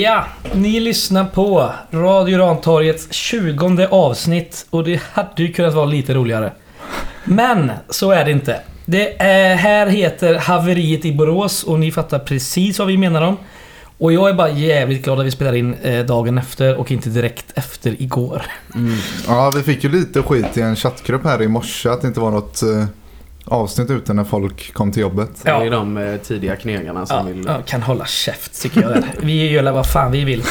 Ja, ni lyssnar på Radio Rantorgets 20 avsnitt och det hade ju kunnat vara lite roligare. Men så är det inte. Det är, här heter Haveriet i Borås och ni fattar precis vad vi menar om. Och jag är bara jävligt glad att vi spelar in eh, dagen efter och inte direkt efter igår. Mm. Ja, vi fick ju lite skit i en chattgrupp här i morse att det inte var något eh, avsnitt ute när folk kom till jobbet. Det är Ja. de eh, tidiga knegarna som Ja, vill... ja, kan hålla käft tycker jag. Vi gör vad fan vi vill.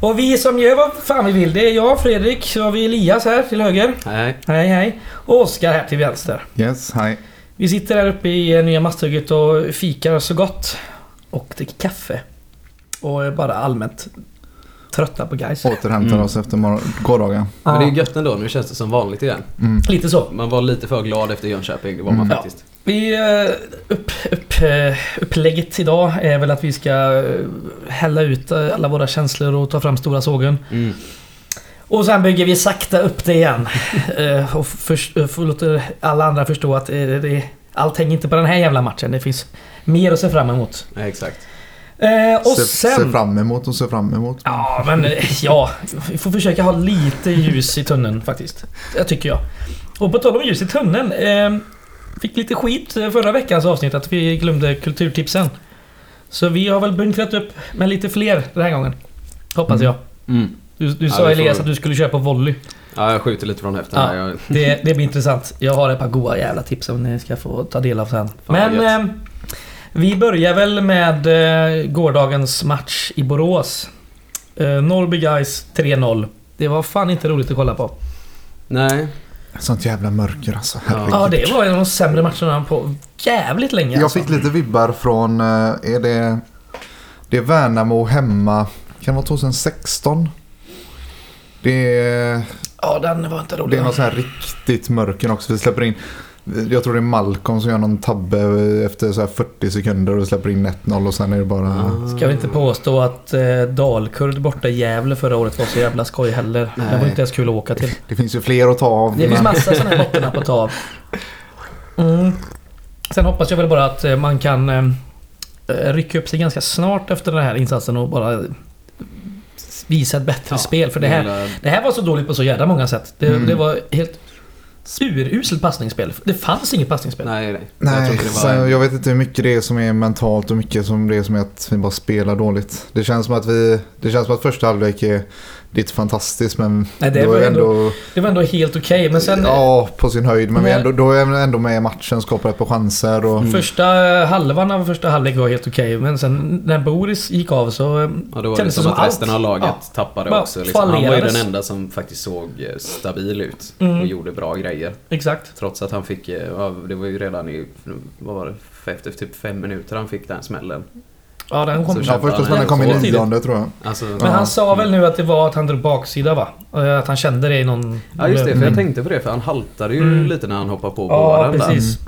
Och vi som gör vad fan vi vill, det är jag, Fredrik, så har vi Elias här till höger. Nej, Hej hej. Och Oskar här till vänster. Yes, hej. Vi sitter här uppe i eh, nya Masthugget och fikar så gott. Och dricker kaffe. Och är bara allmänt trötta på guys. Återhämtar Mm. oss efter gårdagen. men det är Ja, gött ändå. Nu känns det som vanligt igen. Mm. lite så. Man var lite för glad efter Jönköping, det var man Mm. faktiskt. Vi, eh, upp, upp, eh, upplägget idag är väl att vi ska eh, hälla ut alla våra känslor och ta fram stora sågen. Mm. Och sen bygger vi sakta upp det igen. Och för- låter alla andra förstå att det, allt hänger inte på den här jävla matchen. Det finns mer att se fram emot. Ja, exakt. Eh, och se, sen... se fram emot och se fram emot. Ja, men eh, ja. Vi får försöka ha lite ljus i tunneln faktiskt. Det tycker jag. Och på tal om ljus i tunneln. Eh, fick lite skit eh, förra veckans avsnitt att vi glömde kulturtipsen. Så vi har väl bunkrat upp med lite fler den här gången. Hoppas Mm. jag. Mm. Du, du Ja, sa får- Elias att du skulle köra på volley. Ja, jag skjuter lite från höften Ja. Jag, Det, det blir intressant. Jag har ett par goa jävla tips som ni ska få ta del av sen. vad Men eh, vi börjar väl med eh, gårdagens match i Borås. Eh, Norrby Guys 3-0. Det var fan inte roligt att kolla på. nej, Sånt jävla mörker alltså. Ja. Herregud. Ja, det var en av de sämre matcherna på jävligt länge. Jag alltså. fick lite vibbar från, eh, är det, det är Värnamo hemma, kan det vara 2016? Det är, Ja, den var inte det rolig. är något så här riktigt mörker också. Vi släpper in, jag tror det är Malcolm som gör någon tabbe efter så här 40 sekunder och släpper in 1-0 och sen är det bara... Ska vi inte påstå att eh, Dalkurd borta i Gävle förra året var så jävla skoj heller. Det var Nej. inte ens kul att åka till. Det finns ju fler att ta av. Det finns men- massa sådana här bottennapp att ta av. Mm. Sen hoppas jag väl bara att eh, man kan eh, rycka upp sig ganska snart efter den här insatsen och bara visa ett bättre Ja, spel. För det här, det här var så dåligt på så jävla många sätt. Det, Mm. det var helt uruselt passningsspel. Det fanns inget passningsspel. Nej, nej. Nej, jag så var... jag vet inte hur mycket det är som är mentalt och mycket som det är som är att vi bara spelar dåligt. Det känns som att vi, det känns som att första halvlek är, det är inte fantastiskt men Nej, det då var är ändå, det var ändå helt okej. Men sen... ja, på sin höjd. Men vi är Nej. ändå, då är vi ändå med i matchen, skapar ett par chanser och Mm. Första halvan av första halvlek var helt okej, men sen när Boris gick av så... Ja, då var det som, som att allt. resten av laget Ja. tappade också. Liksom. Han var ju den enda som faktiskt såg eh, stabil ut Mm. och gjorde bra grejer. Exakt. Trots att han fick, eh, ja, det var ju redan i, vad var det, efter typ fem minuter han fick den smällen. Ja, den kom... Så ja, första smällen kom i nionde tror jag. Alltså, Men Ja. han sa väl nu att det var att han drog baksida va? Att han kände det i någon... Ja just det, för Mm. jag tänkte på det för han haltade ju Mm. lite när han hoppade på Ja, båren där. precis.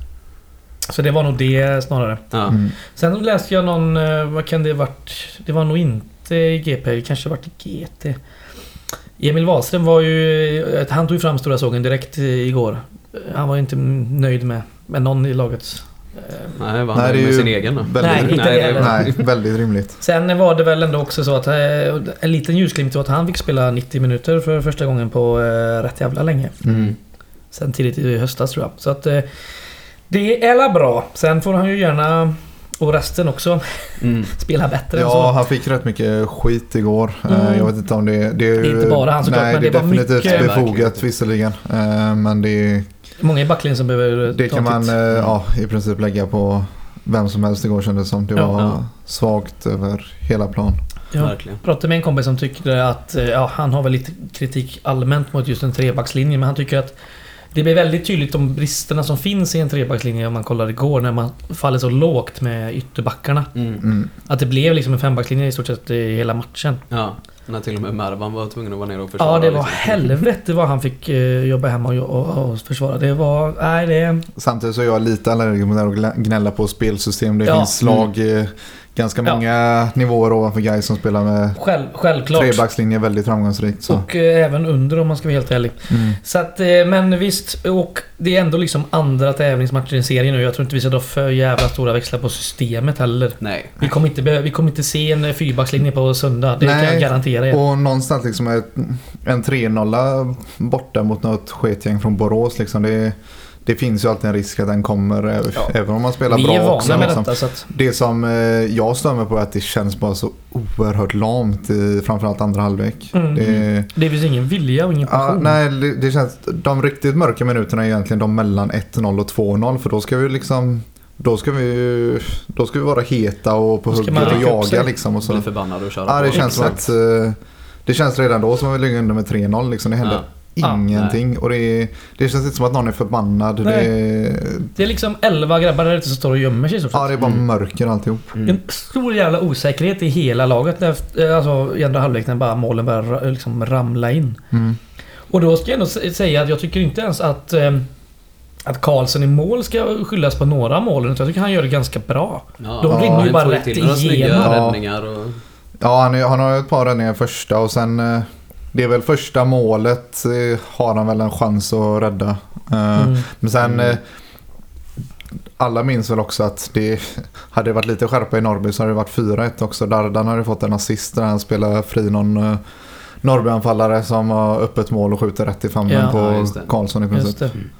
Så det var nog det snarare. Ja. Mm. Sen läste jag någon... eh, Vad kan det varit? Det var nog inte i GP, det kanske varit i GT. Emil Wahlström var ju... eh, Han tog ju fram stora sågen direkt eh, igår. Han var ju inte nöjd med, med någon i laget. Eh, Nej, var han Nej, det är med ju sin egen då? väldigt- Nej, inte nej, det Nej, väldigt rimligt. Sen var det väl ändå också så att eh, en liten ljusglimt var att han fick spela 90 minuter för första gången på eh, rätt jävla länge. Mm. Sen tidigt i höstas tror jag. Så att det är la bra. Sen får han ju gärna, och resten också, Mm. spela bättre Ja, så. han fick rätt mycket skit igår. Eh, Mm. Jag vet inte om det, det är... Det är inte bara han såklart, Nej, men det är det var definitivt mycket- befogat visserligen. Eh, Men det, är- Många i backlinjen som behöver det ta kan man eh, ja, i princip lägga på vem som helst igår kändes som. Det var Ja. svagt över hela plan. Ja. Verkligen. pratade med en kompis som tyckte att, ja, han har väl lite kritik allmänt mot just en trebackslinje, men han tycker att det blir väldigt tydligt de bristerna som finns i en trebackslinje om man kollar igår när man faller så lågt med ytterbackarna. Mm. Mm. Att det blev liksom en fembackslinje i stort sett i hela matchen. Ja, när till och med Mervan var tvungen att vara nere och försvara. Ja, det var liksom. helvete vad han fick eh, jobba hemma och, och, och försvara. Det var... Nej, det... Samtidigt så är jag lite allergisk mot att gnälla på spelsystem. Det Ja. finns slag, eh, ganska Ja. många nivåer ovanför Gais som spelar med Själv, självklart. trebackslinje väldigt framgångsrikt. Så. Och eh, även under om man ska vara helt ärlig. Mm. Så att, eh, men visst. Och det är ändå liksom andra tävlingsmatcher i serien nu. Jag tror inte vi ska dra för jävla stora växlar på systemet heller. Nej. Vi kommer inte, vi kommer inte se en fyrbackslinje på söndag. Det kan Nej, jag garantera er. Och någonstans liksom ett, en 3-0 borta mot något sketgäng från Borås. Liksom det, det finns ju alltid en risk att den kommer ä- Ja. även om man spelar Vi bra är vana också. med Liksom. detta så att... Det som eh, jag mig på är att det känns bara så oerhört lamt i framförallt andra halvlek. Mm. Det, Det finns ingen vilja och ingen passion. nej, det, det känns, de riktigt mörka minuterna är egentligen de mellan 1-0 och 2-0 för då ska vi liksom då ska vi, då ska vi vara heta och på hugget och jaga liksom. Och så. Bli förbannad och köra Ja, det på. känns som att eh, det känns redan då som att vi ligger under med 3-0 liksom. Det händer Ja. Ja, ingenting. och det, det känns inte som att någon är förbannad. Nej. Det, Det är liksom 11 grabbar där ute som står och gömmer sig sett. ja, det är bara Mm. mörker alltihop. Mm. En stor jävla osäkerhet i hela laget efter, alltså, i andra halvlek när bara målen börjar ra- liksom ramla in. Mm. Och då ska jag ändå sä- säga att jag tycker inte ens att eh, att Karlsson i mål ska skyllas på några målen. Jag tycker han gör det ganska bra. Ja, De rinner ju han bara rätt igenom. Ja. Ja, han, han har ju ett par räddningar första och sen eh, det är väl första målet eh, har han väl en chans att rädda. Eh, Mm. Men sen Mm. eh, alla minns väl också att det hade det varit lite skärpa i Norrby så hade det varit 4-1 också. Dardan hade fått en assist där han spelar fri någon Norrby-anfallare som har öppet mål och skjuter rätt i famnen Ja. på. Karlsson i princip. Just det. Mm.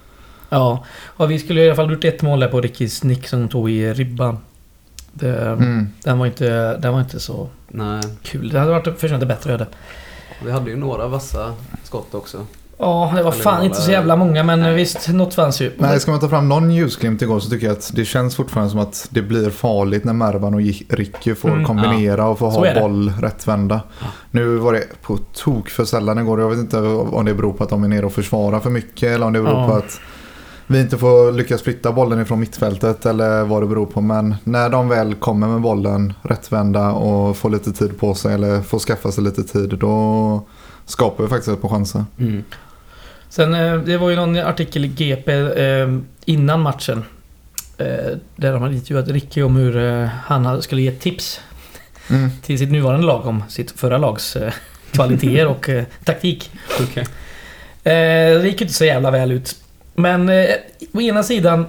Ja, och vi skulle i alla fall gjort ett mål där på Rickys nick som tog i ribban. Det, Mm. den, var inte, den var inte så Nej, kul. Det hade varit förtjänat bättre öde. Vi hade ju några vassa skott också. Ja, det var fan inte så jävla många men Nej. visst, något fanns ju. Nej, ska man ta fram någon ljusglimt igår så tycker jag att det känns fortfarande som att det blir farligt när Mervan och Ricky får Mm. kombinera och få Så ha boll rättvända. Ja. Nu var det på tok för sällan igår. Jag vet inte om det beror på att de är nere och försvarar för mycket eller om det beror Ja. på att vi inte får lyckas flytta bollen ifrån mittfältet eller vad det beror på. Men när de väl kommer med bollen rättvända och får lite tid på sig eller får skaffa sig lite tid då skapar vi faktiskt ett par chanser. Mm. Sen eh, det var ju någon artikel i GP eh, innan matchen. Eh, där de hade intervjuat Ricky om hur han skulle ge tips Mm. till sitt nuvarande lag om sitt förra lags kvaliteter och taktik. Eh, det gick ju inte så jävla väl ut. Men eh, å ena sidan,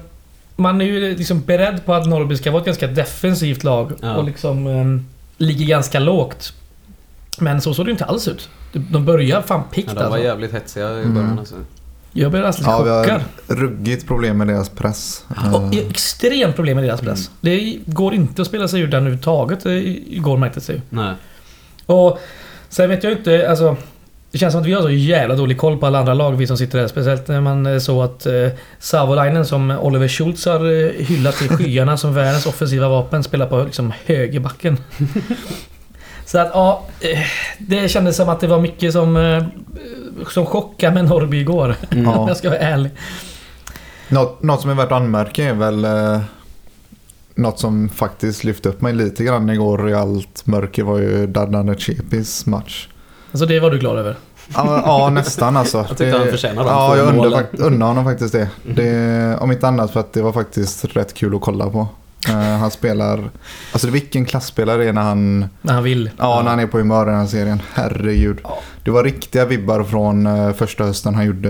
man är ju liksom beredd på att Norrby ska vara ett ganska defensivt lag Ja. och liksom eh, ligger ganska lågt. Men så såg det ju inte alls ut. De- börjar fan Ja, pikt de var alltså. jävligt hetsiga i Mm. början alltså. Jag blev nästan Ja, vi chockad. har ruggigt problem med deras press. Och Eh, extremt problem med deras press. Det går inte att spela sig ur den överhuvudtaget. eh, Igår märktes det ju. Nej. Och sen vet jag inte, alltså... Det känns som att vi har så jävla dålig koll på alla andra lag, vi som sitter där. Speciellt när man eh, såg att eh, Savolainen som Oliver Schultz har eh, hyllat i skyarna som världens offensiva vapen spelar på liksom högerbacken. Så att ja, eh, det kändes som att det var mycket som, som chockade med Norrby igår. Mm. Om jag ska vara ärlig. Något, något som är värt att anmärka är väl eh, något som faktiskt lyfte upp mig lite grann igår i allt mörker var ju Dardan Chepis match. Alltså det var du glad över? Ja, ja nästan alltså. Jag tyckte han förtjänade de Ja, jag undrar, honom faktiskt det. det. Om inte annat för att det var faktiskt rätt kul att kolla på. Eh, han spelar, alltså vilken klassspelare det är när han, När han vill. ja, när han är på humör i den här serien. Herregud. Ja. Det var riktiga vibbar från eh, första hösten han gjorde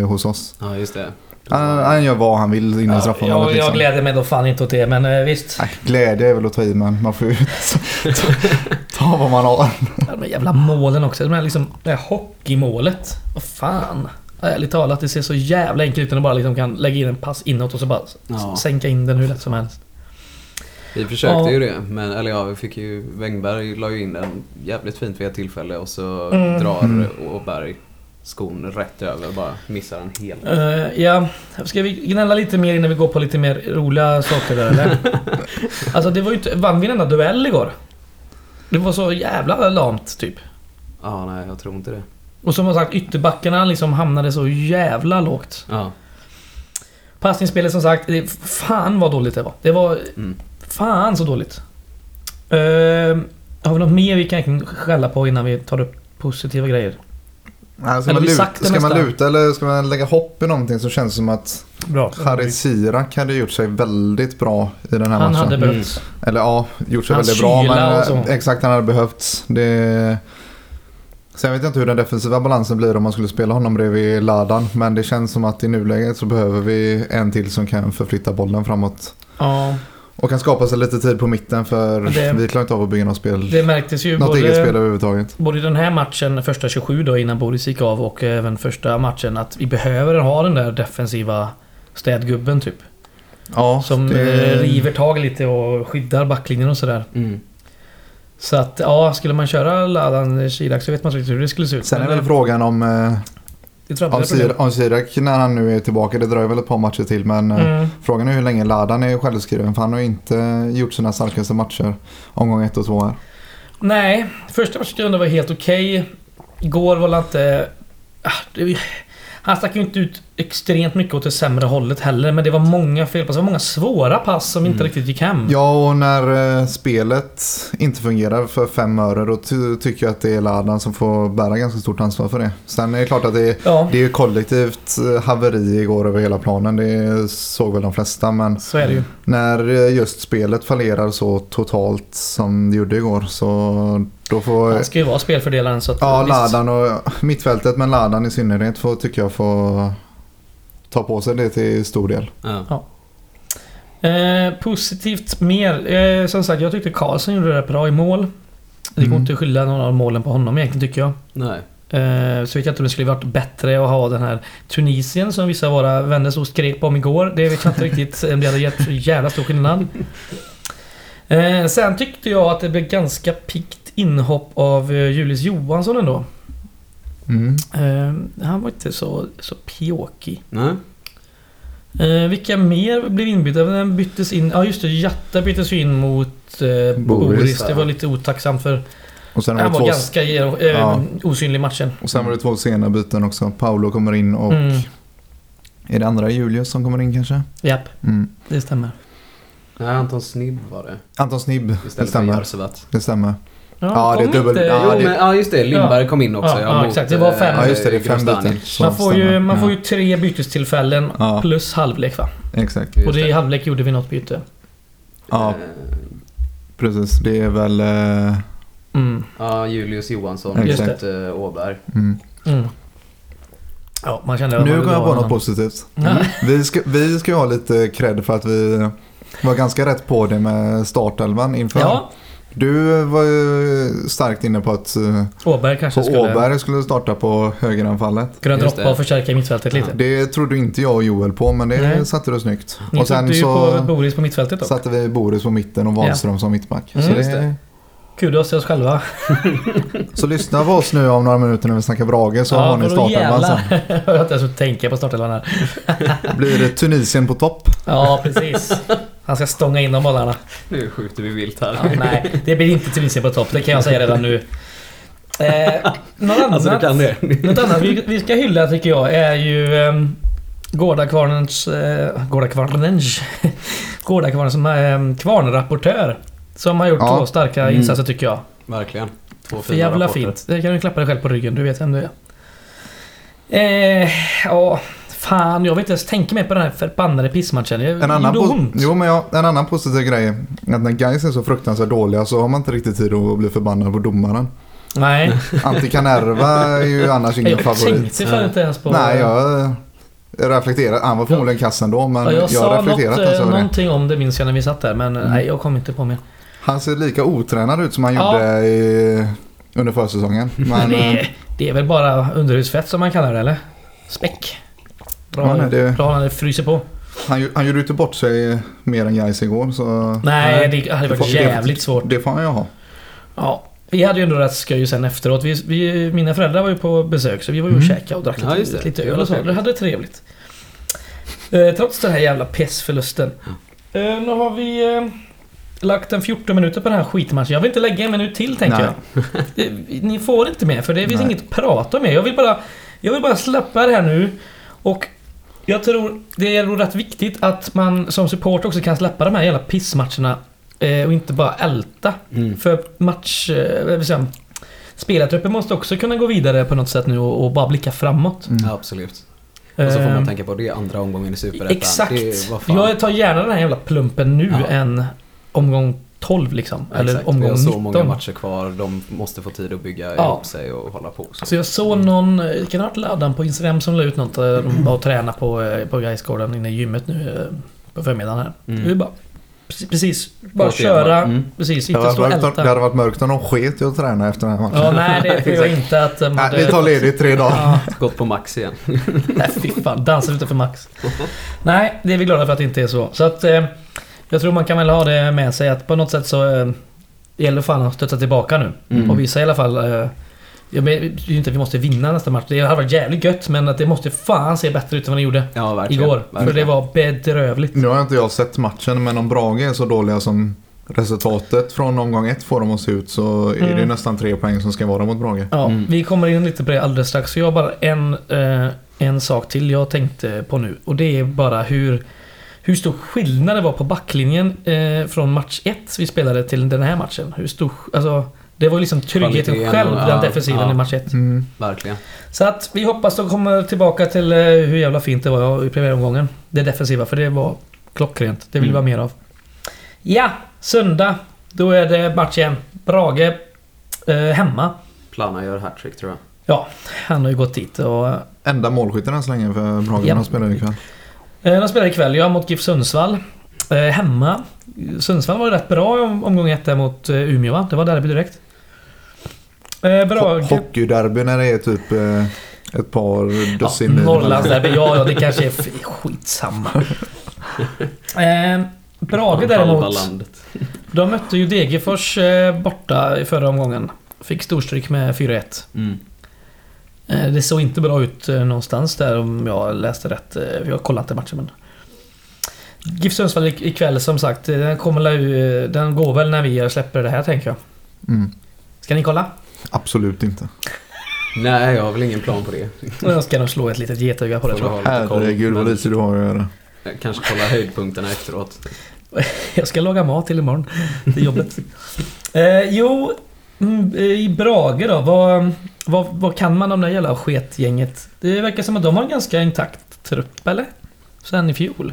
eh, hos oss. Ja, just det. Han, han gör vad han vill innan Ja, straffområdet. jag, jag liksom. gläder mig då fan inte åt det, men eh, visst. Nej, glädje är väl att ta i men man får ju ta vad man har. De här jävla målen också. De här liksom, det här hockeymålet. Vad fan. Ärligt talat, det ser så jävla enkelt ut när de bara liksom kan lägga in en pass inåt och så bara Ja. sänka in den hur lätt som helst. Vi försökte Ja. ju det, men eller ja, vi fick ju... Wängberg la ju in den jävligt fint vid ett tillfälle och så Mm. drar Mm. Åberg skon rätt över bara. Missar den helt. Eh, ja, ska vi gnälla lite mer innan vi går på lite mer roliga saker där eller? alltså det var ju inte... Vann vi en enda duell igår? Det var så jävla lamt typ. Ja, nej, jag tror inte det. Och som sagt, ytterbackarna liksom hamnade så jävla lågt. Ja. Passningsspelet som sagt, det, fan vad dåligt det var. Det var Mm. fan så dåligt. Uh, har vi något mer vi kan skälla på innan vi tar upp positiva grejer? Nej, ska Eller man, luta, ska man luta eller ska man lägga hopp i någonting så känns det som att Bra. Harry Sirak hade gjort sig väldigt bra i den här Han matchen. hade behövts. Eller ja, gjort sig Hans väldigt bra. Men, eh, exakt, han hade behövts. Det... Sen vet jag inte hur den defensiva balansen blir om man skulle spela honom bredvid Ladan. Men det känns som att i nuläget så behöver vi en till som kan förflytta bollen framåt. Ja, Och kan skapa sig lite tid på mitten för det- vi klarar inte av att bygga något spel. det märktes ju något eget spel både, överhuvudtaget. både i den här matchen, första 27 då innan Boris gick av och även första matchen att vi behöver ha den där defensiva städgubben typ. Ja, Som det- eh, river tag lite och skyddar backlinjen och sådär. Mm. Så att ja, skulle man köra Ladan Chirac så vet man inte hur det skulle se ut. Sen är väl frågan om, eh, det tror jag problem. Sir, Sirak när han nu är tillbaka. Det dröjer väl ett par matcher till men eh, Mm. frågan är hur länge Ladan är självskriven. För han har ju inte gjort sina starkaste matcher omgång ett och två här. Nej, första matchen tyckte var helt okej. Igår var det inte... Ah, det, han stack ju inte ut extremt mycket åt det sämre hållet heller, men det var många felpass. Det var många svåra pass som inte Mm. riktigt gick hem. Ja, och när eh, spelet inte fungerar för fem öre då ty- tycker jag att det är Ladan som får bära ganska stort ansvar för det. Sen är det klart att det är, Ja, det är kollektivt eh, haveri igår över hela planen. Det såg väl de flesta. Men så är det ju. när eh, just spelet fallerar så totalt som det gjorde igår så då får... Han ska ju vara spelfördelaren så att... Ja. Ladan och mittfältet men Ladan i synnerhet får, tycker jag får ta på sig det till stor del. Ja. Eh, positivt mer. Eh, som sagt, jag tyckte Karlsson gjorde det bra i mål. Det går Mm. inte att skylla någon av målen på honom egentligen tycker jag. Nej. Eh, så vet jag inte om det skulle varit bättre att ha den här Tunisien som vissa av våra vänner så skrek på om igår. Det vet jag inte riktigt om det hade gett så jävla stor skillnad. Eh, sen tyckte jag att det blev ganska pikt inhopp av eh, Julius Johansson ändå. Mm. Eh, han var inte så, så pjåkig. Nej. Eh, vilka mer blev inbytta? Den byttes in... Ja just det, Jatta byttes ju in mot eh, Boris, Boris. Det var lite otacksamt för Och sen var han det var två, ganska eh, Ja. osynlig i matchen. och sen var det två sena byten också. Paolo kommer in och Mm, är det andra Julius som kommer in kanske? japp, Mm. det stämmer. Nej, Anton Snibb var det. Anton Snibb, det stämmer. Det stämmer. Ja, Ja, det är kom dubbel- inte- ja, jo, det- men, ja, just det. Lindberg kom in också. Ja, Ja, ja, mot, exakt. Det var fem. Ja just det, det är fem byten. Man får, ju, man får Ja, ju tre bytestillfällen Ja. plus halvlek va? Exakt. Och det i halvlek gjorde vi något byte. Ja, Eh, precis. Det är väl... eh, Mm. Ja, Julius Johansson Just mot eh, Åberg. Mm. Mm. Ja, man kände Nu kom jag på något honom. positivt. Ja. Vi ska, vi ska ju ha lite cred för att vi var ganska rätt på det med startelvan inför. Ja, Du var ju starkt inne på att eh, Åberg kanske på skulle... Åberg skulle starta på högeranfallet. Kunna droppa det. och förstärka mittfältet lite. Det trodde inte jag och Joel på men det Nej. satte du snyggt. Ni och sen trodde ju på så Boris på mittfältet då. satte vi Boris på mitten och Wahlström som mittback. Mm. så, det, det. Kudos till oss själva. så lyssna på oss nu om några minuter när vi snackar Brage så har ni startelvan sen. Jag har inte ens tänka på startelvan här. Blir det Tunisien på topp? Ja, precis. Han ska stånga in de bollarna. Nu skjuter vi vilt här. Ja, nej, det blir inte Tunisien på topp. Det kan jag säga redan nu. Eh, något annat, Alltså kan det. något annat vi, vi ska hylla tycker jag är ju eh, Gårdakvarnens... Eh, Gårdakvarnens... Som eh, kvarnrapportör. Som har gjort Ja. två starka Mm. insatser tycker jag. Verkligen. Två För fina jävla rapporter. fint. Det kan du klappa dig själv på ryggen. Du vet vem du är. Eh, ja, fan. Jag vill inte ens tänka mig på den här förbannade pissmatchen. Det En annan, gjorde ont. jo, men ja, en annan positiv grej är att när guys är så fruktansvärt dåliga så har man inte riktigt tid att bli förbannad på domaren. Nej, Antti Kanerva är ju annars ingen jag favorit. tänkte fan inte ens på... Nej, jag reflekterar. Han var förmodligen kass ändå men Ja, jag jag, har något, reflekterat inte över det. någonting om det minns jag när vi satt där men Mm. nej jag kom inte på mer. Han ser lika otränad ut som han Ja. gjorde i, under försäsongen. Men, det, eh, är, det är väl bara underhudsfett som man kallar det eller? Späck. Bra, Ja, nej, det- bra när det fryser på. han, ju- han gjorde inte bort sig mer än guys igår så Nej, det hade Det varit får- jävligt svårt. det får han ju ha. Ja. Vi hade ju ändå rätt skoj sen efteråt. Vi, vi, mina föräldrar var ju på besök så vi var ju och Mm. käkade och drack Ja, lite, det. lite Det öl och så. Det hade trevligt. Eh, trots den här jävla pissförlusten. Eh, nu har vi eh, lagt en 14 minuter på den här skitmatchen. Jag vill inte lägga en minut till tänker Nej. jag. Det, ni får inte mer för det finns Nej. inget att prata med. Jag vill bara, jag vill bara släppa det här nu. Och jag tror det är nog rätt viktigt att man som support också kan släppa de här jävla pissmatcherna. Eh, och inte bara älta. Mm. För match... Eh, spelartruppen måste också kunna gå vidare på något sätt nu och, och bara blicka framåt. Mm. Ja, absolut. Och så får man Eh, tänka på det andra omgången i Superettan. Exakt. Det, vad fan. Jag tar gärna den här jävla plumpen nu Ja. än omgång 12 liksom. Eller Exakt. omgång Vi har 19. så många matcher kvar. De måste få tid att bygga Ja. ihop sig och hålla på. Så. Så jag såg någon, eh, kan ha laddan på Instagram som la ut något där de var och tränade på, eh, på Gaisgården inne i gymmet nu eh, på förmiddagen här. Mm. Bara, precis, bara köra, mm. precis, inte stå och varit, det älta. hade varit mörkt om de sket i att träna efter den här matchen. Ja, nej det tror jag inte att de Nej, vi tar ledigt tre dagar. Ja, Gått på max igen. nej fy fan, dansar inte för max. Nej, det är vi glada för att det inte är så. Så att eh, jag tror man kan väl ha det med sig att på något sätt så eh, gäller fan att stötta tillbaka nu. Mm. Och visa i alla fall eh, jag men, det är ju inte att vi måste vinna nästa match. Det hade varit jävligt gött men att det måste fan se bättre ut än vad det gjorde Ja, verkligen. igår. För det var bedrövligt. Nu har inte jag sett matchen men om Brage är så dåliga som resultatet från omgång ett får dem att se ut så är det Mm. nästan tre poäng som ska vara mot Brage. Ja, Mm. vi kommer in lite på det alldeles strax. Så jag har bara en, eh, en sak till jag tänkte på nu. Och det är bara hur, hur stor skillnad det var på backlinjen eh, från match 1 vi spelade till den här matchen. Hur stor... Alltså, det var liksom tryggheten Kvaliteten själv, den ja, defensiven ja. i match 1. Mm. Verkligen. Så att vi hoppas de kommer tillbaka till eh, hur jävla fint det var i premiäromgången. Det defensiva, för det var klockrent. Det vill vi Mm. ha mer av. Ja, söndag. Då är det match igen. Brage eh, hemma. Plana gör hattrick tror jag. Ja, han har ju gått dit och... Enda målskytten än så länge för Brage när de spelar ikväll. Eh, de spelar ikväll, ja, mot GIF Sundsvall. Eh, hemma. Sundsvall var rätt bra i om, omgång ett där mot eh, Umeå va? Det var derby direkt. Eh, Brage... Hockeyderby när det är typ eh, ett par dussin Ja. Norrlandsderby, ja, ja det kanske är skitsamma. Eh, Brage däremot, de mötte ju Degerfors eh, borta i förra omgången. Fick storstryk med 4-1. Mm. Eh, det såg inte bra ut eh, någonstans där om jag läste rätt. Eh, jag har kollat inte matchen men... GIF Sundsvall ik- ikväll som sagt, den, kommer, den går väl när vi släpper det här tänker jag. Mm. Ska ni kolla? Absolut inte. Nej, jag har väl ingen plan på det. Jag ska nog slå ett litet getöga på det tror jag. Herregud vad lite du har att göra. Kanske kolla höjdpunkterna efteråt. Jag ska laga mat till imorgon. Till jobbet. eh, jo, i Brage då. Vad, vad, vad kan man om det jävla sketgänget? Det verkar som att de har en ganska intakt trupp, eller? Sen i fjol.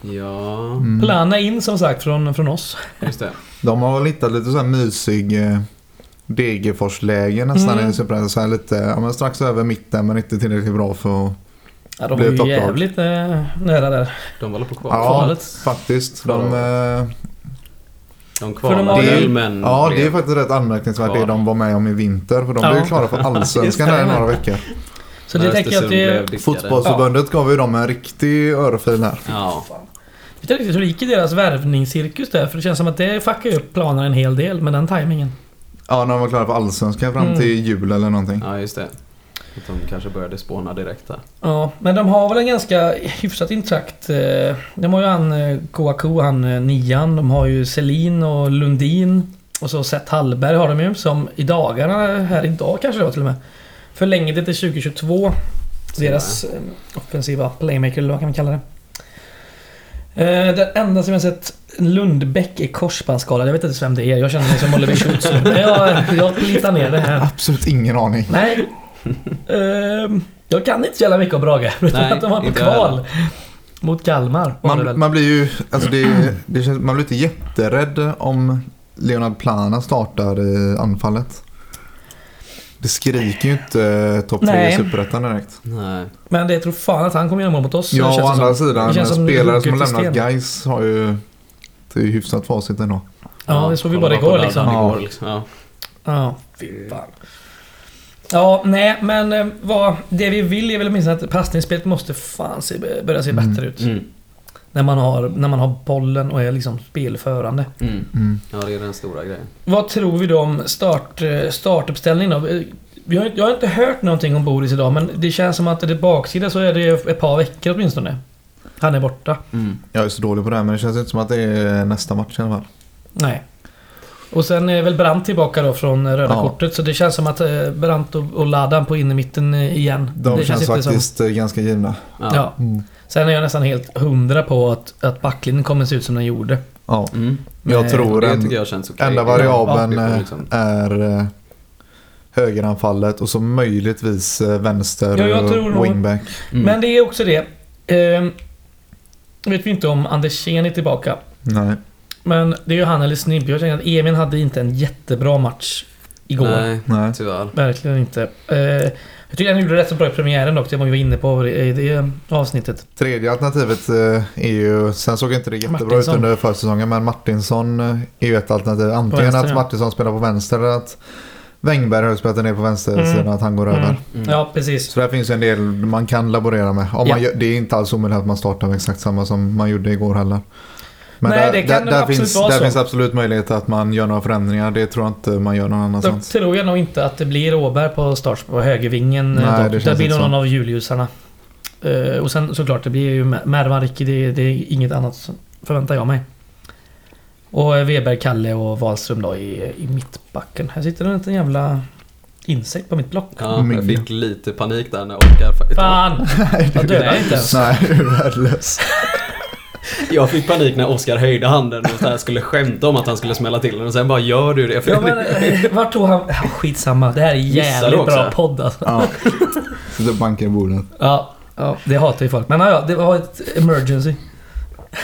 Ja, Mm. Plana in som sagt från, från oss. just det. De har väl hittat lite så här mysig eh, Degerfors-läge nästan Mm. i Superettan. Så här lite, ja, men strax över mitten men inte tillräckligt bra för att... Ja, de var ju jävligt eh, nära där. De håller på kvar. Ja, kvalet. faktiskt. De, eh, De de kvalade ju- väl men... ja, det är faktiskt rätt anmärkningsvärt det Kvar. de var med om i vinter. För de Ja. blev ju klara för allsvenskan det. här i några veckor. Så det tänker jag att det... Fotbollsförbundet gav ju dem en riktig örfil här. Ja, Jag vet inte riktigt hur det gick i deras värvningscirkus där. För det känns som att det fuckar upp planerna en hel del med den tajmingen. Ja, när de var klara för allsvenskan fram Mm. till jul eller någonting. ja, just det. Att de kanske började spåna direkt där. Ja, men de har väl en ganska hyfsat intakt... Eh, de har ju han eh, Kouakou, han eh, nian. De har ju Selin och Lundin. Och så Seth Hallberg har de ju som i dagarna, här idag kanske det var till och med. Förlängde till 2022. Deras eh, offensiva playmaker eller vad kan man kalla det. Den enda som jag sett Lundbäck är korsbandsskadad. Jag vet inte vem det är. Jag känner mig som Oliver Schultz jag, jag plitar ner det här. Absolut ingen aning. Nej. Ehm, jag kan inte så jävla mycket om Brage. Förutom Nej, att de var på kval. Mot Kalmar. Man, man blir ju, alltså det, det känns, man blir inte jätterädd om Leonard Plana startar i anfallet. Det skriker ju inte eh, topp tre Nej. i Superettan direkt. Nej. Men det tror fan att han kommer göra mål mot oss. Ja, å andra som. sidan, Det känns som spelare som har lämnat. Gais har ju det är ju hyfsat facit ändå. Ja, det såg vi bara igår liksom. Ja. Igår, liksom. Ja. Ja, fy fan. Ja, nej, men eh, vad, det vi vill är väl åtminstone att passningsspelet måste fan se, börja se Mm. bättre ut. Mm. När, man har, när man har bollen och är liksom spelförande. Mm. Mm. Ja, det är den stora grejen. Vad tror vi då om start, eh, startuppställning då? Vi har, jag har inte hört någonting om Boris idag men det känns som att det baksida så är det ett par veckor åtminstone. Han är borta. Mm. Jag är så dålig på det här men det känns inte som att det är nästa match i alla fall. Nej. Och sen är väl Brandt tillbaka då från röda Ja. kortet så det känns som att eh, Brandt och, och Ladan på innermitten eh, igen. De det känns, inte faktiskt eh, ganska givna. Ja. Ja. Mm. Sen är jag nästan helt hundra på att, att backlinjen kommer se ut som den gjorde. Ja. Mm. Jag tror Det en tycker jag känns okej. enda variabeln Ja, liksom. är högeranfallet och så möjligtvis vänster Ja, jag tror wingback. Mm. Men det är också det. Eh, vet vi inte om Andersén är tillbaka. Nej. Men det är ju han eller Snibb. Jag känner att Emil hade inte en jättebra match igår. Nej, Nej. tyvärr. Verkligen inte. Eh, jag tycker han gjorde rätt så bra i premiären dock. Det var vi var inne på i det avsnittet. Tredje alternativet eh, är ju, sen såg inte det jättebra Martinsson. ut under försäsongen, men Martinsson eh, är ju ett alternativ. Antingen vänster, att ja. Martinsson spelar på vänster eller att Wängberg har spelat ner på vänstersidan, Mm. att han går Mm. över. Mm. Ja, precis. Så där finns ju en del man kan laborera med. Om man Ja. gör, det är inte alls omöjligt att man startar med exakt samma som man gjorde igår heller. Men Nej, där, det kan där, där, absolut finns, vara där så. finns absolut möjlighet att man gör några förändringar. Det tror jag inte man gör någon annanstans. tror jag nog inte att det blir Åberg på start på högervingen. eh, Nej, det det blir nog så. någon av Juliusarna. Eh, och sen såklart, det blir ju Mervan Ricci. Det, det är inget annat förväntar jag mig. Och eh, Weber, Kalle och Wahlström då i, i mittbacken. Här sitter det en liten jävla insekt på mitt block. Ja, jag fick lite panik där när Oskar... Fan! Jag dödar Nej. inte ens. Nej, du är värdelös. Jag fick panik när Oskar höjde handen och så här skulle skämta om att han skulle smälla till den och sen bara gör du det? För Ja, men, eh, vart tog han... Ja, skitsamma. Det här är jävligt bra podd alltså. Ja. Sitter och bankar i bordet. Ja, ja, det hatar ju folk. Men ja, det var ett emergency.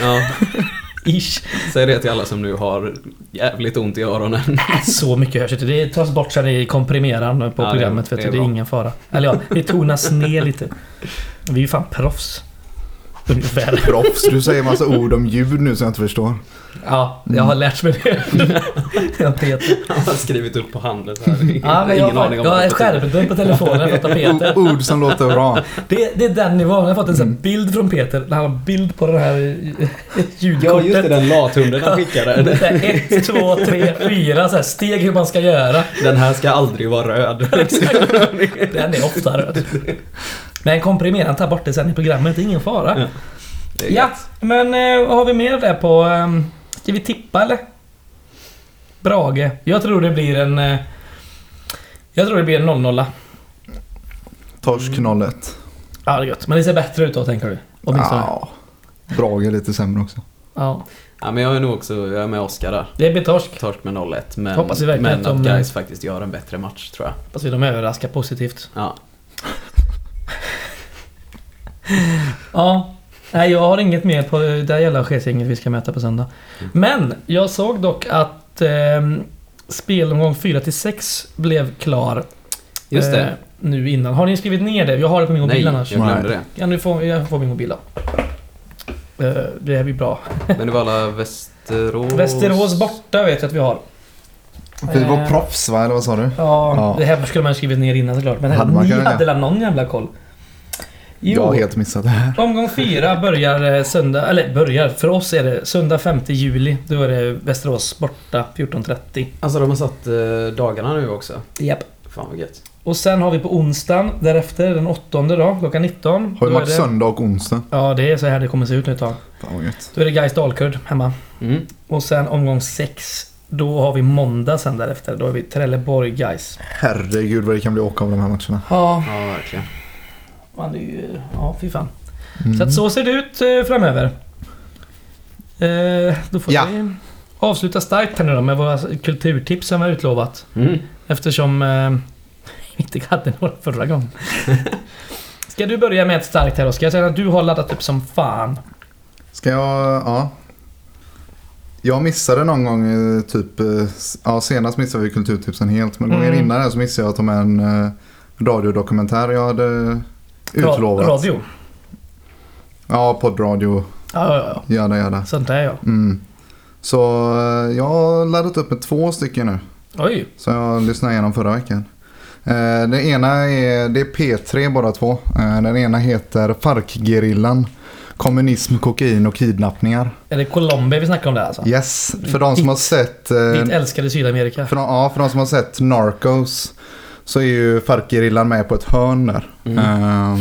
Ja, Ish. säg det till alla som nu har jävligt ont i öronen. Så mycket hörs inte. Det tas bort sen i komprimeraren på Ja, det- programmet. det vet är du. Det är ingen fara. Eller ja, det tonas ner lite. Vi är ju fan proffs. Ungefär. Proffs, du säger massa ord om ljud nu som jag inte förstår. Ja, jag har lärt mig det. Jag Peter. Han har skrivit upp på handen så här. Ja, men jag, Ingen aning om jag det betyder. skärpet på telefonen för tapeter. O- Ord som låter bra. Det, det är den nivån. Jag har fått en sån här Mm. bild från Peter. När han har bild på den här eh, Ja, ljudkortet. just det, den lathunden han Det skickade. är ett, två, tre, fyra så här steg hur man ska göra. Den här ska aldrig vara röd. Den är ofta röd. Men komprimeraren tar bort det sen i programmet, ingen fara. Ja. Ja, men eh, vad har vi mer där på... Um, ska vi tippa eller? Brage. Jag tror det blir en... eh, jag tror det blir en 0-0. Torsk 0-1. Ja, det är gött. Men det ser bättre ut då, tänker du? Åtminstone. Ja. Brage är lite sämre också. Ja. Ja, men jag är nog också, jag är med Oskar där. Det blir torsk. Torsk med 0-1. Men, Hoppas vi verkligen men att att de- Gais faktiskt gör en bättre match tror jag. Hoppas vi de överraskar positivt. Ja. Ja. Nej, jag har inget mer på det jävla chefsgänget vi ska möta på söndag. Men jag såg dock att eh, spelomgång 4-6 blev klar. Just det. eh, nu innan. Har ni skrivit ner det? Jag har det på min mobil Nej, annars. jag glömde det. Ja, nu får jag får min mobil då. Eh, det här blir bra. Men det var alla Västerås... Västerås borta vet jag att vi har. Vi var Eh, proffs va, eller vad sa du? Ja, Ja. det här skulle man skrivit ner innan såklart. Men Hade man ni kunnat hade väl någon jävla koll? Jo, Jag har helt missat det här. omgång fyra börjar eh, söndag, eller börjar, för oss är det söndag 5 juli. Då är det Västerås borta 14.30. Alltså de har satt eh, dagarna nu också. Japp. Fan vad gött. Och sen har vi på onsdagen därefter, den 8 då, klockan 19. Har det är varit söndag och onsdag? Ja, det är så här det kommer se ut nu ett tag. Fan vad gött. Då är det Gais Dalkurd hemma. Mm. Och sen omgång 6. Då har vi måndag sen därefter. Då är vi Trelleborg Gais. Herregud vad det kan bli åka av de här matcherna. Ja, Ja, verkligen. man är ju... Ja, fy fan. Mm. Så att så ser det ut eh, framöver. Eh, då får Ja. vi avsluta starkt här nu då med våra kulturtips som vi har utlovat. Mm. Eftersom eh, vi inte hade några förra gången. Ska du börja med ett starkt här Oskar? Jag säger att du har laddat upp som fan. Ska jag... Ja. Jag missade någon gång eh, typ... eh, Ja, senast missade vi kulturtipsen helt. Men gången Mm. innan det så missade jag att ta med en eh, radiodokumentär jag hade Ra- utlovat. Radio. Ja, poddradio. Ja, ja, ja. Jada jada. Sånt är jag. Mm. Så eh, jag har laddat upp med två stycken nu. Oj. Som jag lyssnade igenom förra veckan. Den ena är, det är P3 båda två. Den ena heter Farc-gerillan. Kommunism, kokain och kidnappningar. Är det Colombia vi snackar om där alltså? Yes, för de som har sett... eh, Ditt älskade Sydamerika. För de, ja, för de som har sett Narcos så är ju Farc-gerillan med på ett hörn där. Mm. Ehm,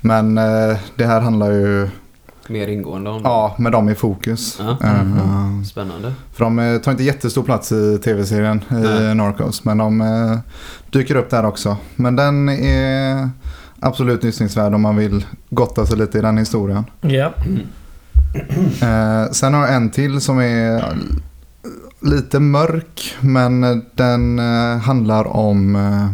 men eh, det här handlar ju Mer ingående om ja, med dem i fokus. Ja. Ehm, Spännande. för de eh, tar inte jättestor plats i tv-serien i. Narcos. Men de eh, dyker upp där också. Men den är absolut lyssningsvärd om man vill gotta sig lite i den historien. Ja. Eh, sen har jag en till som är lite mörk men den eh, handlar om eh,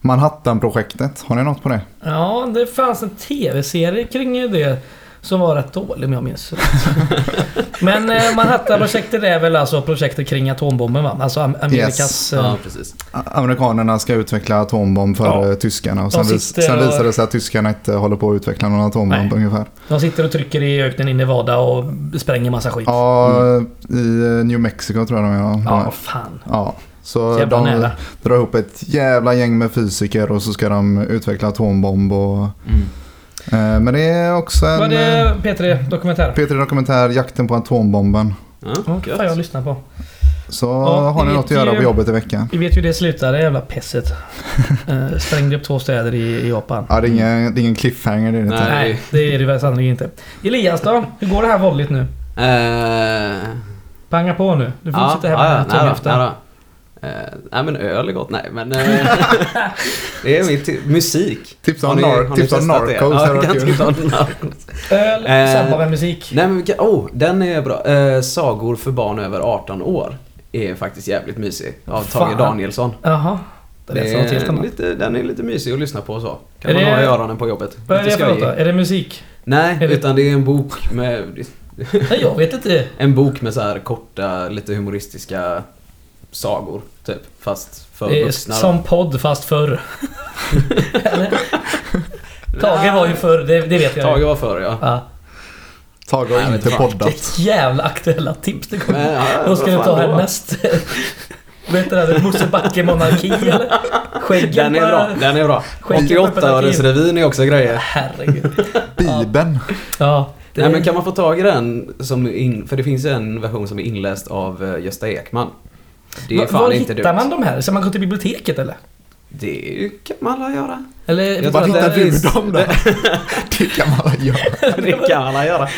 Manhattan-projektet. Har ni något på det? Ja, det fanns en tv-serie kring det som var rätt dålig om jag minns rätt. Men eh, Manhattan-projektet är väl alltså projektet kring atombomben va? Alltså Am- Amerikas... Yes. eh, Ja, precis. A- Amerikanerna ska utveckla atombomb för Ja. eh, tyskarna och sen, vis- sitter sen och- visar det sig att tyskarna inte håller på att utveckla någon atombomb Nej. ungefär. De sitter och trycker i öknen i Nevada och spränger massa skit. Ja, i eh, New Mexico tror jag de. Ja, Ja. fan. ja. Så Jävla de nära. drar ihop ett jävla gäng med fysiker och så ska de utveckla atombomb och... Mm. Eh, men det är också en... Var eh, det P3 Dokumentär? P3 Dokumentär, Jakten på atombomben. Ja, gött. får jag lyssna på. Så Ja, har ni något att göra ju- på jobbet i veckan. Vi vet ju hur det slutade, det jävla pisset. Eh, sprängde upp två städer i, i Japan. Ja, det är ingen, det är ingen cliffhanger det är det inte. Nej. Det är det väl sannolikt inte. Elias då? Hur går det här våldigt nu? Eh, Panga på nu. Du får ja, sitta här ja, ja, med nej Eh, nej men öl är gott, nej men... eh, det är mitt musik. Tips Har om nar- har ni tips om testat det? Narcos, Ja, jag kan tipsa om Narcos. Öl Eh, samma med musik. Nej men oh, den är bra. Eh, Sagor för barn över 18 år är faktiskt jävligt mysig. Av Fan. Tage Danielsson. Jaha. Det Det är annat. lite, den är lite mysig att lyssna på och så. Kan Är man det- ha i öronen på jobbet. Vad är det för något. Är det musik? Nej, Är det- utan det är en bok med Nej, jag vet inte. En bok med så här korta, lite humoristiska sagor, typ. Fast för Det är vuxna. då. som podd fast förr. Tage var ju förr, det, det vet jag. Tage var förr, ja. Ja. Tage har inte poddat. Vilket jävla aktuella tips det kommer. Ja, Vad ska du ta härnäst? Vet du det? Mosebacke monarki eller? Skäggen Den är bara- bra, den är bra. Skäggen på 88-årsrevyn är också grejer. Herregud. Bibeln. Ja. Det, Nej men kan man få tag i den som in, för det finns en version som är inläst av eh, Gösta Ekman. Det är var, fan var inte hittar dumt. man de här? Ska man gå till biblioteket eller? Det kan man alla göra. Eller Jag Var hittar det du finns- dem då? Det kan man väl göra. Det kan alla göra.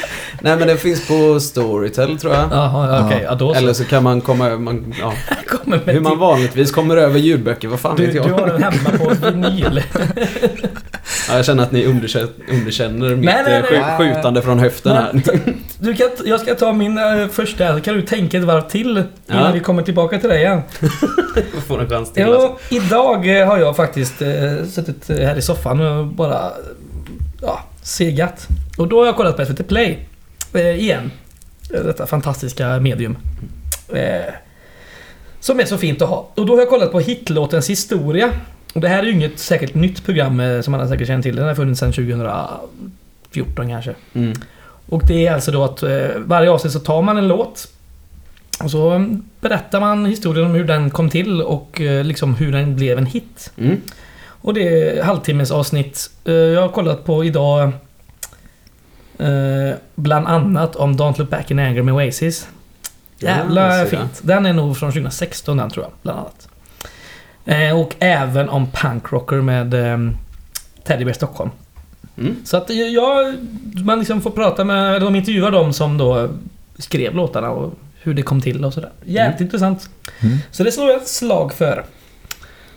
Nej men det finns på Storytel tror jag. Jaha, ja, okej. Ja, då så. Eller så kan man komma över, man, ja, kommer med hur man till- vanligtvis kommer över ljudböcker, vad fan du, vet jag. du har den hemma på vinyl. Ja, jag känner att ni underkänner, underkänner mitt Nej, nej, eh, nej. skjutande från höften här. Du kan, jag ska ta min uh, första här, så kan du tänka ett varv till innan Ja. vi kommer tillbaka till dig igen. Får en chans till alltså. Jo, idag eh, har jag faktiskt uh, suttit eh, här i soffan och bara eh, ja, segat. Och då har jag kollat på SVT Play eh, igen. Eh, Detta fantastiska medium. Eh, som är så fint att ha. Och då har jag kollat på hitlåtens historia. Och det här är ju inget säkert nytt program eh, som alla säkert känner till. Den har funnits sedan 2014 kanske. Mm. Och det är alltså då att eh, varje avsnitt så tar man en låt och så berättar man historien om hur den kom till och eh, liksom hur den blev en hit. Mm. Och det är halvtimmes avsnitt. Eh, Jag har kollat på idag bland annat om Don't Look Back in Anger med Oasis. Jävla Ja, fint. Den är nog från 2016 den tror jag, bland annat. Och även om Punk Rocker med Teddy Bear Stockholm. Mm. Så att jag, man liksom får prata med, eller de intervjuar dem som då skrev låtarna och hur det kom till och sådär. Jävligt intressant. Mm. Så det slår jag ett slag för.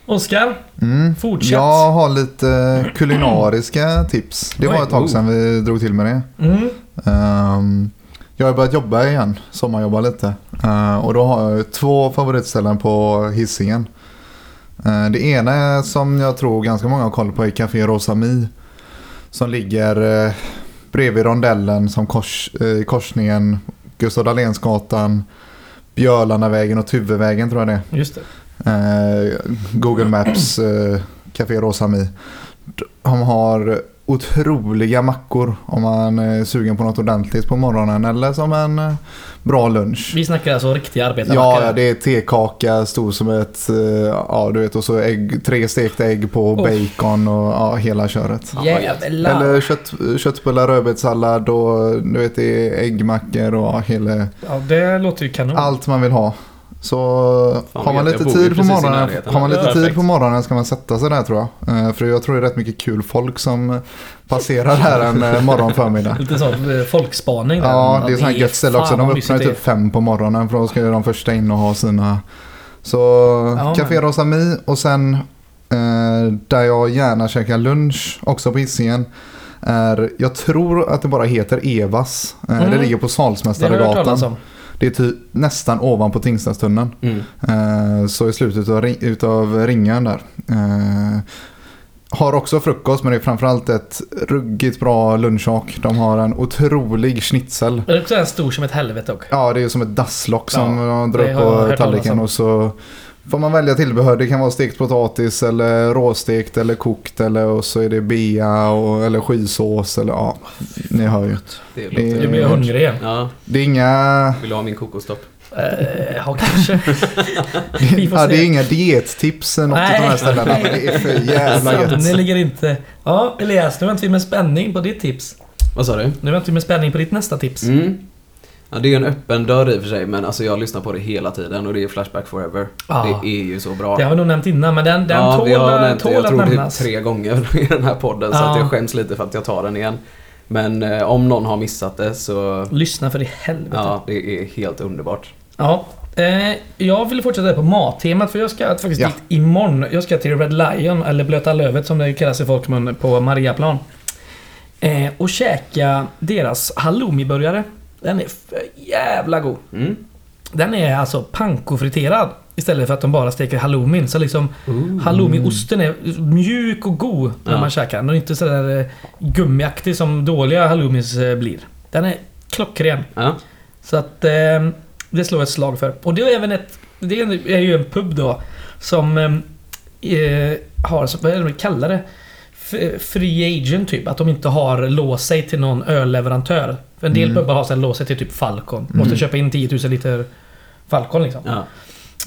Oskar, Mm. fortsätt. Jag har lite kulinariska tips. Det var ett tag oh. sedan vi drog till med det. Mm. Ehm, jag har börjat jobba igen, sommarjobba lite. Ehm, och då har jag två favoritställen på Hisingen. Ehm, det ena som jag tror ganska många har koll på är Café Rosami. Som ligger eh, bredvid rondellen som kors, eh, korsningen Gustav Dahlénsgatan, Björlandavägen och Tuvevägen tror jag det är. Just det. Eh, Google Maps eh, Café Rosami. De har otroliga mackor om man är sugen på något ordentligt på morgonen eller som en eh, bra lunch. Vi snackar alltså riktiga Ja, arbetarmackor. ja, det är tekaka stor som ett, eh, ja du vet och så ägg, tre stekta ägg på Oh. bacon och ja, hela köret. Jävlar. Eller kött, köttbullar, rödbetssallad och du vet det är äggmackor och hela, Ja, det låter ju kanon. allt man vill ha. Så Fan, har man lite tid på morgonen, har man lite tid på morgonen ska man sätta sig där tror jag. Eh, För jag tror det är rätt mycket kul folk som passerar här en eh, morgon förmiddag. Lite sån eh, folkspaning där. Ja, det är sånt här gött ställe också. De öppnar typ fem på morgonen för då ska ju de första in och ha sina. Så Ja, Café. Rosami och sen eh, där jag gärna käkar lunch också på Hisingen. Är, jag tror att det bara heter Evas. Eh, Mm. Det ligger på det. Det är typ nästan ovanpå Tingstadstunneln. Mm. Eh, så i slutet utav, ring- utav ringen där. Eh, har också frukost men det är framförallt ett ruggigt bra lunchhak. De har en otrolig schnitzel. Det är också en stor som ett helvete också. Ja, det är som ett dasslock som Ja, man drar upp på tallriken och så får man välja tillbehör. Det kan vara stekt potatis eller råstekt eller kokt eller och så är det bea och, eller skysås eller ja, ni hör ju. Det Det- låter... Nu blir hungrig igen. Ja, Det är inga, vill du ha min kokostopp? Eh, ja, kanske. Vi får ja, det är inga diettips något Nej. av de här ställena. Men det är för jävla gött. Sannerligen inte. Ja, Elias, nu väntar vi med spänning på ditt tips. Vad sa du? Nu väntar vi med spänning på ditt nästa tips. Mm. Ja, det är ju en öppen dörr i och för sig, men alltså jag lyssnar på det hela tiden och det är Flashback Forever. Ja. Det är ju så bra. Det har vi nog nämnt innan, men den, den ja, tål, vi har nämnt det, tål jag att tror det är nämnas. tre gånger i den här podden, så Ja. att jag skäms lite för att jag tar den igen. Men eh, om någon har missat det så, Lyssna för i helvete. ja, det är helt underbart. Ja, eh, jag vill fortsätta på mattemat för jag ska faktiskt Ja. dit imorgon. Jag ska till Red Lion, eller Blöta Lövet som det kallas i folkmun, på Mariaplan. Eh, och käka deras halloumiburgare. Den är för jävla god. Mm. Den är alltså pankofriterad istället för att de bara steker halloumin. Så liksom halloumiosten är mjuk och god när Ja. man käkar den. Och inte sådär eh, gummiaktig som dåliga halloumis eh, blir. Den är klockren. Ja. Så att eh, det slår jag ett slag för. Och det är även ett... Det är ju en pub då som eh, har, vad är det de kallar det? Free agent typ. Att de inte har låst sig till någon ölleverantör. För en del Mm. pubbar har sen låst sig till typ Falcon. Måste Mm. köpa in 10 000 liter Falcon liksom. Ja.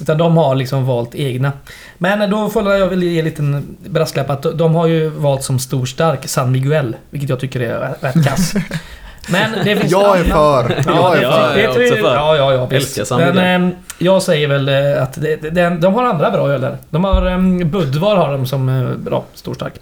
Utan de har liksom valt egna. Men då får jag väl ge en liten brasklapp att de har ju valt som stor stark San Miguel. Vilket jag tycker är rätt kass. Men det finns Jag är för. Jag är ja, för. jag tror också jag- för. Ja, ja, ja. visst. Älskar San Men ehm, jag säger väl eh, att det, det, de har andra bra öl där. De har um, Budvar har de som eh, bra, stor stark.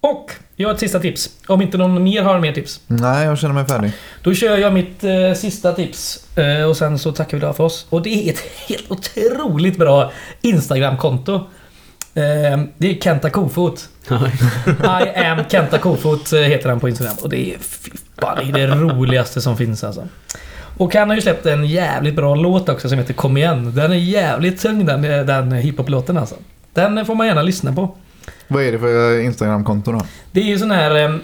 Och jag har ett sista tips. Om inte någon mer har mer tips. Nej, jag känner mig färdig. Då kör jag mitt eh, sista tips. Eh, och sen så tackar vi då för oss. Och det är ett helt otroligt bra Instagram-konto. Eh, det är Kenta Kofot. I am Kenta Kofot eh, heter han på Instagram. Och det är, fan, det är det roligaste som finns alltså. Och han har ju släppt en jävligt bra låt också som heter Kom igen. Den är jävligt tung den, eh, den hiphop-låten alltså. Den får man gärna lyssna på. Vad är det för Instagram-konto då? Det är ju sån här... eh,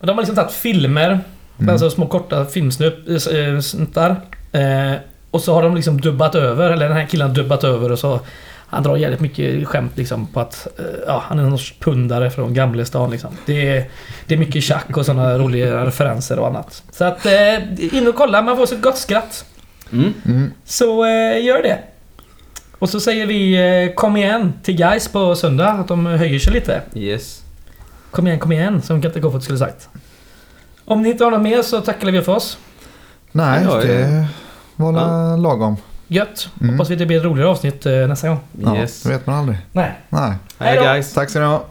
De har liksom tagit filmer, Mm. alltså små korta filmsnuttar. Eh, och så har de liksom dubbat över, eller den här killen har dubbat över och så... Han drar jävligt mycket skämt liksom på att eh, ja, han är någon sorts pundare från Gamlestan liksom. Det är, det är mycket tjack och sådana roliga referenser och annat. Så att eh, in och kolla, man får så gott skratt. Mm. Mm. Så eh, gör det. Och så säger vi eh, kom igen till guys på söndag, att de höjer sig lite. Yes. Kom igen, kom igen, som Kenta Kofot skulle sagt. Om ni inte har något mer så tackar vi för oss. Nej, Ja, ja. det var la lagom. Gött. Mm. Hoppas vi det blir ett roligare avsnitt eh, nästa gång. Ja, Yes. det vet man aldrig. Nej. Nej. Hej guys. Tack ska ni ha.